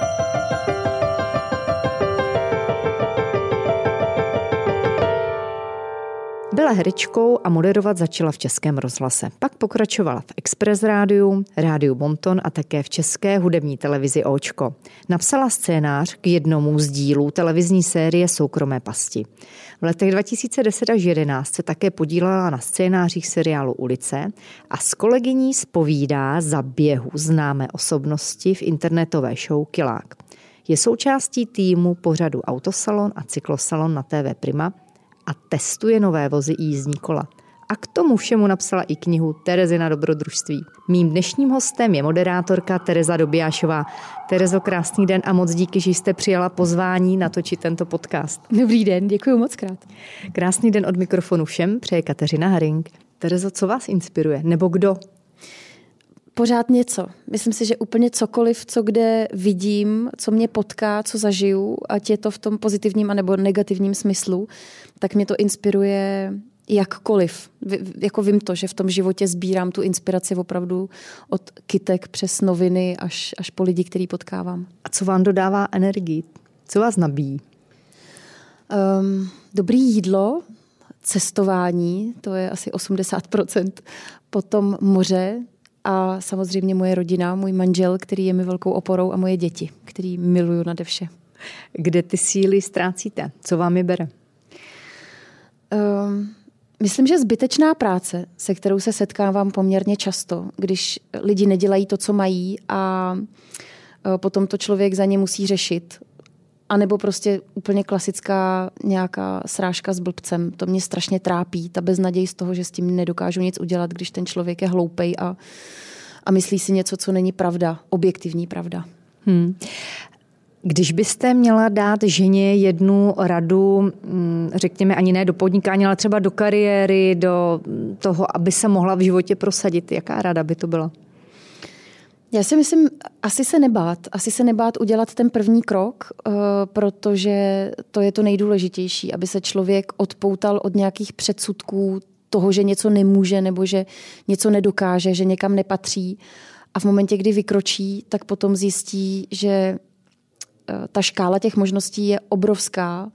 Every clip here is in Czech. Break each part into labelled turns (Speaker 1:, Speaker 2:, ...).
Speaker 1: Thank you. Byla herečkou a moderovat začala v Českém rozhlase. Pak pokračovala v Express rádiu, rádiu Bonton a také v české hudební televizi Očko. Napsala scénář k jednomu z dílů televizní série Soukromé pasti. V letech 2010 až 2011 se také podílela na scénářích seriálu Ulice a s kolegyní spovídá za běhu známé osobnosti v internetové show Kilák. Je součástí týmu pořadu Autosalon a Cyklosalon na TV Prima – a testuje nové vozy i jízdní kola. A k tomu všemu napsala i knihu Terezina dobrodružství. Mým dnešním hostem je moderátorka Tereza Dobijášová. Terezo, krásný den a moc díky, že jste přijala pozvání natočit tento podcast.
Speaker 2: Dobrý den, děkuji moc krát.
Speaker 1: Krásný den od mikrofonu všem, přeje Kateřina Haring. Terezo, co vás inspiruje? Nebo kdo?
Speaker 2: Pořád něco. Myslím si, že úplně cokoliv, co kde vidím, co mě potká, co zažiju, ať je to v tom pozitivním anebo negativním smyslu, tak mě to inspiruje jakkoliv. Jako vím to, že v tom životě sbírám tu inspiraci opravdu od kytek přes noviny až, až po lidi, který potkávám.
Speaker 1: A co vám dodává energii? Co vás nabíjí?
Speaker 2: Um, dobrý jídlo, cestování, to je asi 80%, potom moře a samozřejmě moje rodina, můj manžel, který je mi velkou oporou a moje děti, který miluju nade vše.
Speaker 1: Kde ty síly ztrácíte? Co vám je bere?
Speaker 2: Um, myslím, že zbytečná práce, se kterou se setkávám poměrně často, když lidi nedělají to, co mají a e, potom to člověk za ně musí řešit. A nebo prostě úplně klasická nějaká srážka s blbcem. To mě strašně trápí, ta beznaděj z toho, že s tím nedokážu nic udělat, když ten člověk je hloupej a, a myslí si něco, co není pravda, objektivní pravda. Hmm.
Speaker 1: Když byste měla dát ženě jednu radu, mm, řekněme ani ne do podnikání, ale třeba do kariéry, do toho, aby se mohla v životě prosadit, jaká rada by to byla?
Speaker 2: Já si myslím, asi se nebát. Asi se nebát udělat ten první krok, eh, protože to je to nejdůležitější, aby se člověk odpoutal od nějakých předsudků toho, že něco nemůže nebo že něco nedokáže, že někam nepatří. A v momentě, kdy vykročí, tak potom zjistí, že Eh, ta škála těch možností je obrovská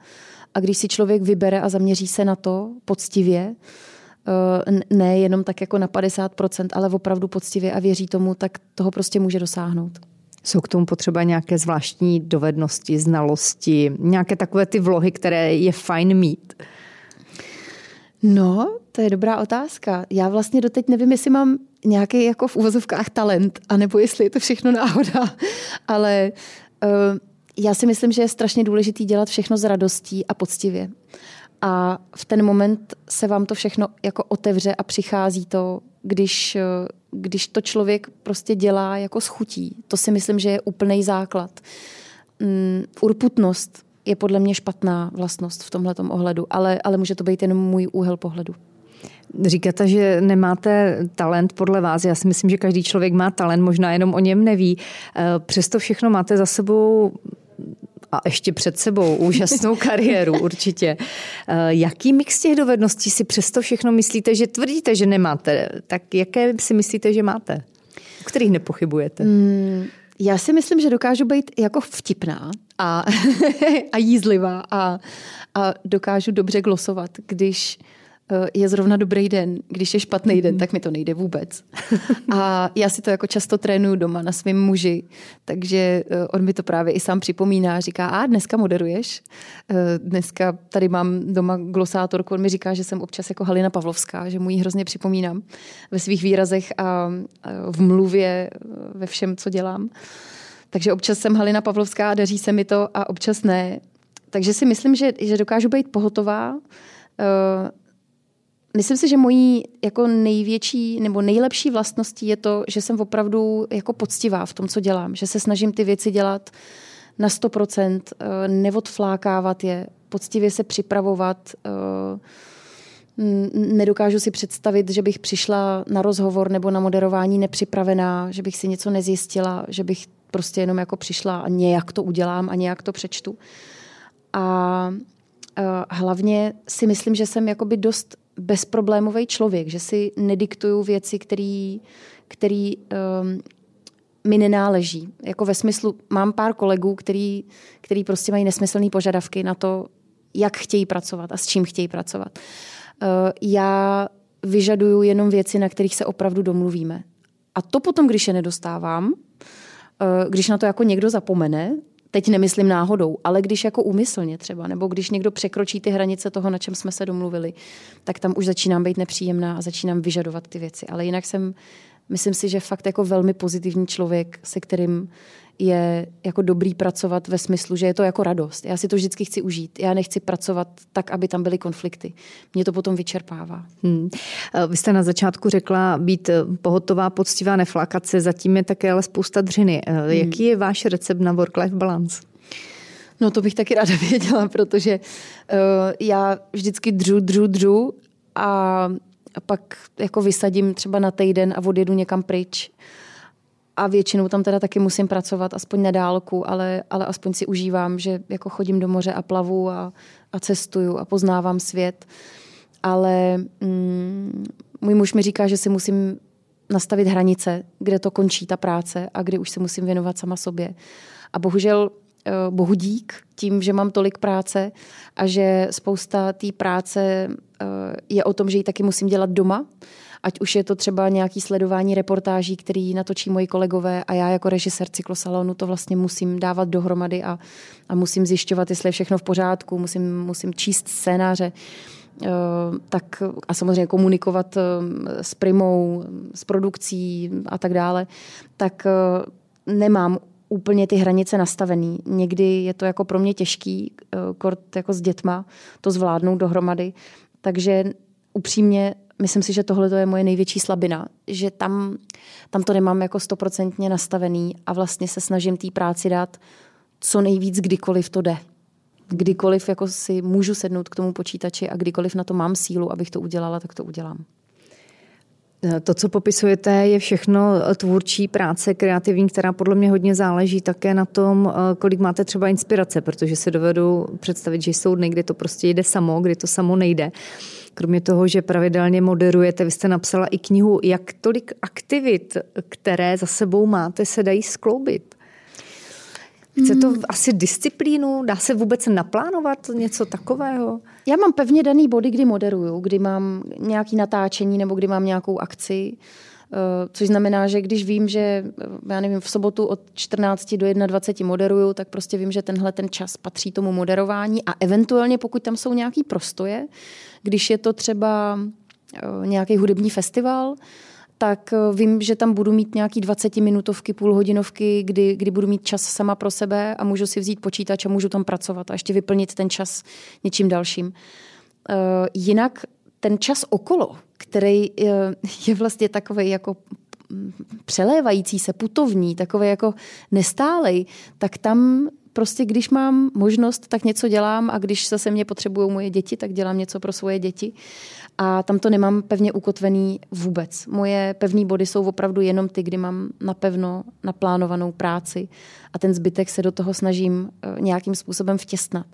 Speaker 2: a když si člověk vybere a zaměří se na to poctivě, ne jenom tak jako na 50%, ale opravdu poctivě a věří tomu, tak toho prostě může dosáhnout.
Speaker 1: Jsou k tomu potřeba nějaké zvláštní dovednosti, znalosti, nějaké takové ty vlohy, které je fajn mít?
Speaker 2: No, to je dobrá otázka. Já vlastně doteď nevím, jestli mám nějaký jako v uvozovkách talent, anebo jestli je to všechno náhoda, ale uh, já si myslím, že je strašně důležitý dělat všechno s radostí a poctivě. A v ten moment se vám to všechno jako otevře a přichází to, když, když to člověk prostě dělá jako schutí. To si myslím, že je úplný základ. Um, urputnost je podle mě špatná vlastnost v tomhle ohledu, ale, ale může to být jenom můj úhel pohledu.
Speaker 1: Říkáte, že nemáte talent podle vás. Já si myslím, že každý člověk má talent, možná jenom o něm neví. Eh, přesto všechno máte za sebou a ještě před sebou úžasnou kariéru určitě. Eh, jaký mix těch dovedností si přesto všechno myslíte, že tvrdíte, že nemáte? Tak jaké si myslíte, že máte? O kterých nepochybujete? Mm,
Speaker 2: já si myslím, že dokážu být jako vtipná a, a jízlivá a, a dokážu dobře glosovat, když je zrovna dobrý den. Když je špatný den, tak mi to nejde vůbec. A já si to jako často trénuju doma na svém muži, takže eh, on mi to právě i sám připomíná. Říká, a dneska moderuješ? Eh, dneska tady mám doma glosátorku, on mi říká, že jsem občas jako Halina Pavlovská, že mu ji hrozně připomínám ve svých výrazech a v mluvě, eh, ve všem, co dělám. Takže občas jsem Halina Pavlovská a daří se mi to a občas ne. Takže si myslím, že, že dokážu být pohotová, Myslím si, že mojí jako největší nebo nejlepší vlastností je to, že jsem opravdu jako poctivá v tom, co dělám. Že se snažím ty věci dělat na 100%, eh, neodflákávat je, poctivě se připravovat. Eh, nedokážu si představit, že bych přišla na rozhovor nebo na moderování nepřipravená, že bych si něco nezjistila, že bych prostě jenom jako přišla a nějak to udělám a nějak to přečtu. A eh, hlavně si myslím, že jsem jakoby dost bezproblémový člověk, že si nediktuju věci, který, který um, mi nenáleží. Jako ve smyslu, mám pár kolegů, který, který prostě mají nesmyslné požadavky na to, jak chtějí pracovat a s čím chtějí pracovat. Uh, já vyžaduju jenom věci, na kterých se opravdu domluvíme. A to potom, když je nedostávám, uh, když na to jako někdo zapomene, teď nemyslím náhodou, ale když jako úmyslně třeba, nebo když někdo překročí ty hranice toho, na čem jsme se domluvili, tak tam už začínám být nepříjemná a začínám vyžadovat ty věci. Ale jinak jsem, myslím si, že fakt jako velmi pozitivní člověk, se kterým je jako dobrý pracovat ve smyslu, že je to jako radost. Já si to vždycky chci užít. Já nechci pracovat tak, aby tam byly konflikty. Mě to potom vyčerpává. Hmm.
Speaker 1: Vy jste na začátku řekla být pohotová, poctivá, neflakat se, zatím je také ale spousta dřiny. Hmm. Jaký je váš recept na work-life balance?
Speaker 2: No to bych taky ráda věděla, protože uh, já vždycky dřu, dřu, dřu a, a pak jako vysadím třeba na týden a odjedu někam pryč a většinou tam teda taky musím pracovat, aspoň na dálku, ale, ale aspoň si užívám, že jako chodím do moře a plavu a, a cestuju a poznávám svět. Ale mm, můj muž mi říká, že si musím nastavit hranice, kde to končí ta práce a kdy už se musím věnovat sama sobě. A bohužel bohu dík tím, že mám tolik práce a že spousta té práce eh, je o tom, že ji taky musím dělat doma, Ať už je to třeba nějaký sledování reportáží, který natočí moji kolegové a já jako režisér cyklosalonu to vlastně musím dávat dohromady a, a musím zjišťovat, jestli je všechno v pořádku, musím, musím číst scénáře eh, tak a samozřejmě komunikovat eh, s primou, s produkcí a tak dále, tak eh, nemám úplně ty hranice nastavený. Někdy je to jako pro mě těžký, kort jako s dětma, to zvládnout dohromady. Takže upřímně myslím si, že tohle je moje největší slabina, že tam, tam to nemám jako stoprocentně nastavený a vlastně se snažím té práci dát co nejvíc, kdykoliv to jde. Kdykoliv jako si můžu sednout k tomu počítači a kdykoliv na to mám sílu, abych to udělala, tak to udělám.
Speaker 1: To, co popisujete, je všechno tvůrčí práce, kreativní, která podle mě hodně záleží také na tom, kolik máte třeba inspirace, protože se dovedu představit, že jsou dny, kdy to prostě jde samo, kdy to samo nejde. Kromě toho, že pravidelně moderujete, vy jste napsala i knihu, jak tolik aktivit, které za sebou máte, se dají skloubit. Chce to hmm. asi disciplínu? Dá se vůbec naplánovat něco takového?
Speaker 2: Já mám pevně daný body, kdy moderuju, kdy mám nějaký natáčení nebo kdy mám nějakou akci. Eh, což znamená, že když vím, že eh, já nevím, v sobotu od 14 do 21 moderuju, tak prostě vím, že tenhle ten čas patří tomu moderování a eventuálně pokud tam jsou nějaký prostoje, když je to třeba eh, nějaký hudební festival, tak vím, že tam budu mít nějaký 20 minutovky, půlhodinovky, kdy, kdy budu mít čas sama pro sebe a můžu si vzít počítač a můžu tam pracovat a ještě vyplnit ten čas něčím dalším. Jinak ten čas okolo, který je vlastně takový jako přelévající se, putovní, takový jako nestálej, tak tam prostě když mám možnost, tak něco dělám a když zase mě potřebují moje děti, tak dělám něco pro svoje děti. A tam to nemám pevně ukotvený vůbec. Moje pevné body jsou opravdu jenom ty, kdy mám napevno naplánovanou práci a ten zbytek se do toho snažím eh, nějakým způsobem vtěstnat.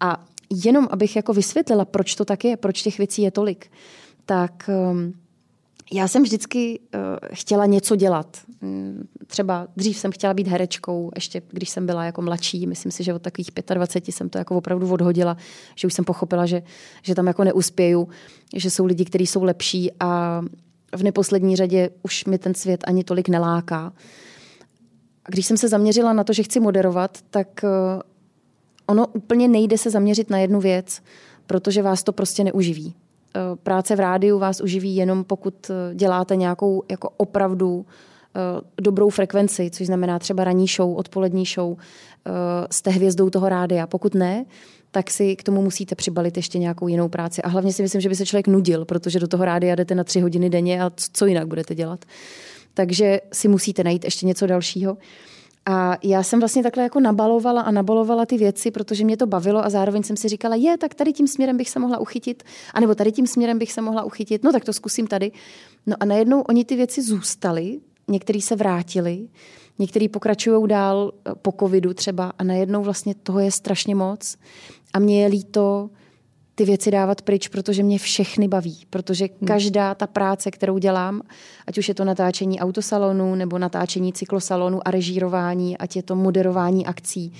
Speaker 2: A jenom abych jako vysvětlila, proč to tak je, proč těch věcí je tolik, tak um, já jsem vždycky uh, chtěla něco dělat. Třeba dřív jsem chtěla být herečkou, ještě když jsem byla jako mladší, myslím si, že od takových 25 jsem to jako opravdu odhodila, že už jsem pochopila, že, že tam jako neuspěju, že jsou lidi, kteří jsou lepší a v neposlední řadě už mi ten svět ani tolik neláká. A když jsem se zaměřila na to, že chci moderovat, tak uh, ono úplně nejde se zaměřit na jednu věc, protože vás to prostě neuživí. Eh, práce v rádiu vás uživí jenom pokud eh, děláte nějakou jako opravdu eh, dobrou frekvenci, což znamená třeba ranní show, odpolední show, jste hvězdou toho rádia. Pokud ne, tak si k tomu musíte přibalit ještě nějakou jinou práci. A hlavně si myslím, že by se člověk nudil, protože do toho rádia jdete na tři hodiny denně a co jinak budete dělat. Takže si musíte najít ještě něco dalšího. A já jsem vlastně takhle jako nabalovala a nabalovala ty věci, protože mě to bavilo a zároveň jsem si říkala, je, tak tady tím směrem bych se mohla uchytit, anebo tady tím směrem bych se mohla uchytit, no tak to zkusím tady. No a najednou oni ty věci zůstaly, některý se vrátili, některý pokračují dál po covidu třeba a najednou vlastně toho je strašně moc. A mě je líto ty věci dávat pryč, protože mě všechny baví. Protože hmm. každá ta práce, kterou dělám, ať už je to natáčení autosalonu nebo natáčení cyklosalonu a režírování, ať je to moderování akcí,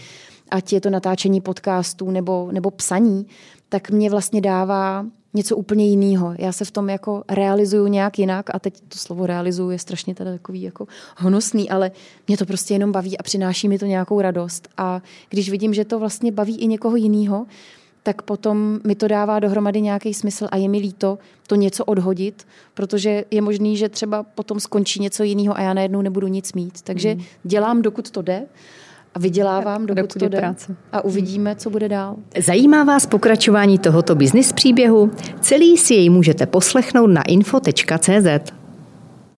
Speaker 2: ať je to natáčení podcastů nebo, nebo psaní, tak mě vlastně dává něco úplně jiného. Já se v tom jako realizuju nějak jinak a teď to slovo realizuju je strašně teda takový jako honosný, ale mě to prostě jenom baví a přináší mi to nějakou radost. A když vidím, že to vlastně baví i někoho jiného, tak potom mi to dává dohromady nějaký smysl a je mi líto to něco odhodit, protože je možný, že třeba potom skončí něco jiného a já najednou nebudu nic mít. Takže mm. dělám, dokud to jde a vydělávám, dokud, dokud to jde práce. a uvidíme, co bude dál.
Speaker 1: Zajímá vás pokračování tohoto biznis příběhu? Celý si jej můžete poslechnout na info.cz.